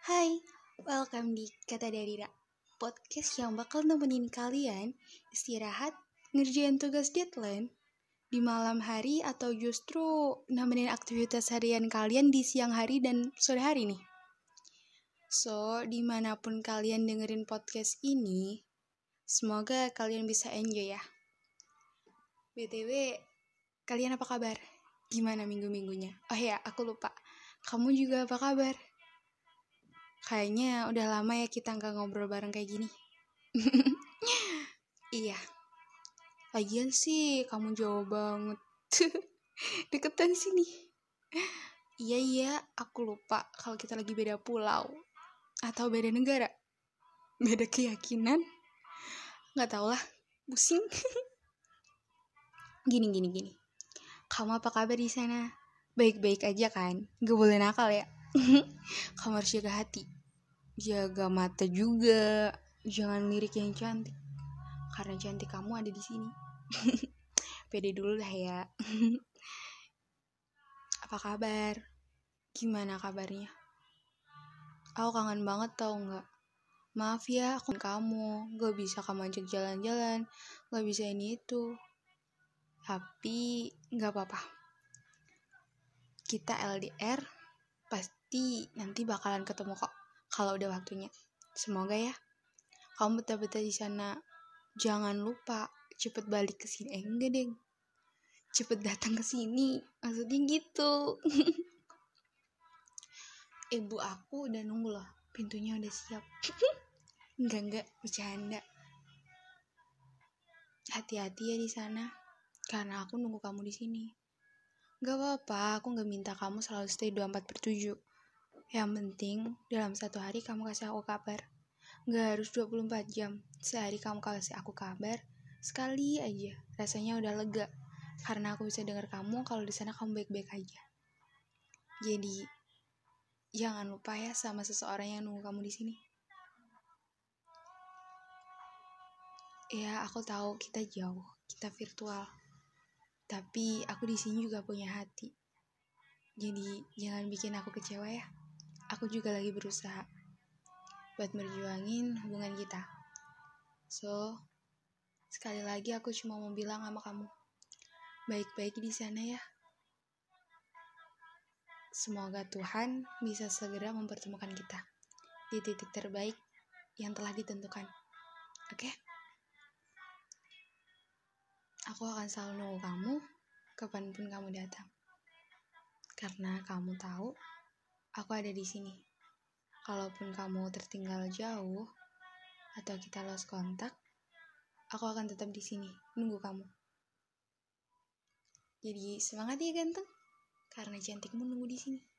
Hai, welcome di Kata Darira Podcast yang bakal nemenin kalian istirahat, ngerjain tugas deadline di malam hari atau justru nemenin aktivitas harian kalian di siang hari dan sore hari nih. So, di mana pun kalian dengerin podcast ini, semoga kalian bisa enjoy ya. BTW, kalian apa kabar? Gimana minggu-minggunya? Oh ya, aku lupa. Kamu juga apa kabar? Kayaknya udah lama ya kita nggak ngobrol bareng kayak gini. iya. Lagian sih kamu jauh banget. Deketan sini. Iya iya, aku lupa kalau kita lagi beda pulau atau beda negara. Beda keyakinan. Nggak tau lah, pusing. gini gini gini. Kamu apa kabar di sana? Baik-baik aja kan? Gak boleh nakal ya. kamu harus jaga hati. Jaga mata juga. Jangan lirik yang cantik. Karena cantik kamu ada di sini. Pede dulu lah ya. Apa kabar? Gimana kabarnya? Aku kangen banget tau nggak? Maaf ya aku kamu. Gak bisa kamu ajak jalan-jalan. Gak bisa ini itu. Tapi nggak apa-apa. Kita LDR pasti nanti bakalan ketemu kok kalau udah waktunya. Semoga ya. Kamu betul-betul di sana. Jangan lupa cepet balik ke sini. Eh enggak deng. Cepet datang ke sini. Maksudnya gitu. Ibu aku udah nunggu loh. Pintunya udah siap. enggak enggak bercanda. Hati-hati ya di sana. Karena aku nunggu kamu di sini. Gak apa-apa, aku gak minta kamu selalu stay 24 per 7. Yang penting, dalam satu hari kamu kasih aku kabar. Gak harus 24 jam. Sehari kamu kasih aku kabar, sekali aja. Rasanya udah lega. Karena aku bisa dengar kamu kalau di sana kamu baik-baik aja. Jadi, jangan lupa ya sama seseorang yang nunggu kamu di sini. Ya, aku tahu kita jauh, kita virtual. Tapi aku di sini juga punya hati. Jadi jangan bikin aku kecewa ya. Aku juga lagi berusaha buat merjuangin hubungan kita. So, sekali lagi aku cuma mau bilang sama kamu, baik-baik di sana ya. Semoga Tuhan bisa segera mempertemukan kita di titik terbaik yang telah ditentukan. Oke? Okay? Aku akan selalu nunggu kamu kapan pun kamu datang. Karena kamu tahu, aku ada di sini. Kalaupun kamu tertinggal jauh, atau kita lost kontak, aku akan tetap di sini, nunggu kamu. Jadi semangat ya ganteng, karena cantikmu nunggu di sini.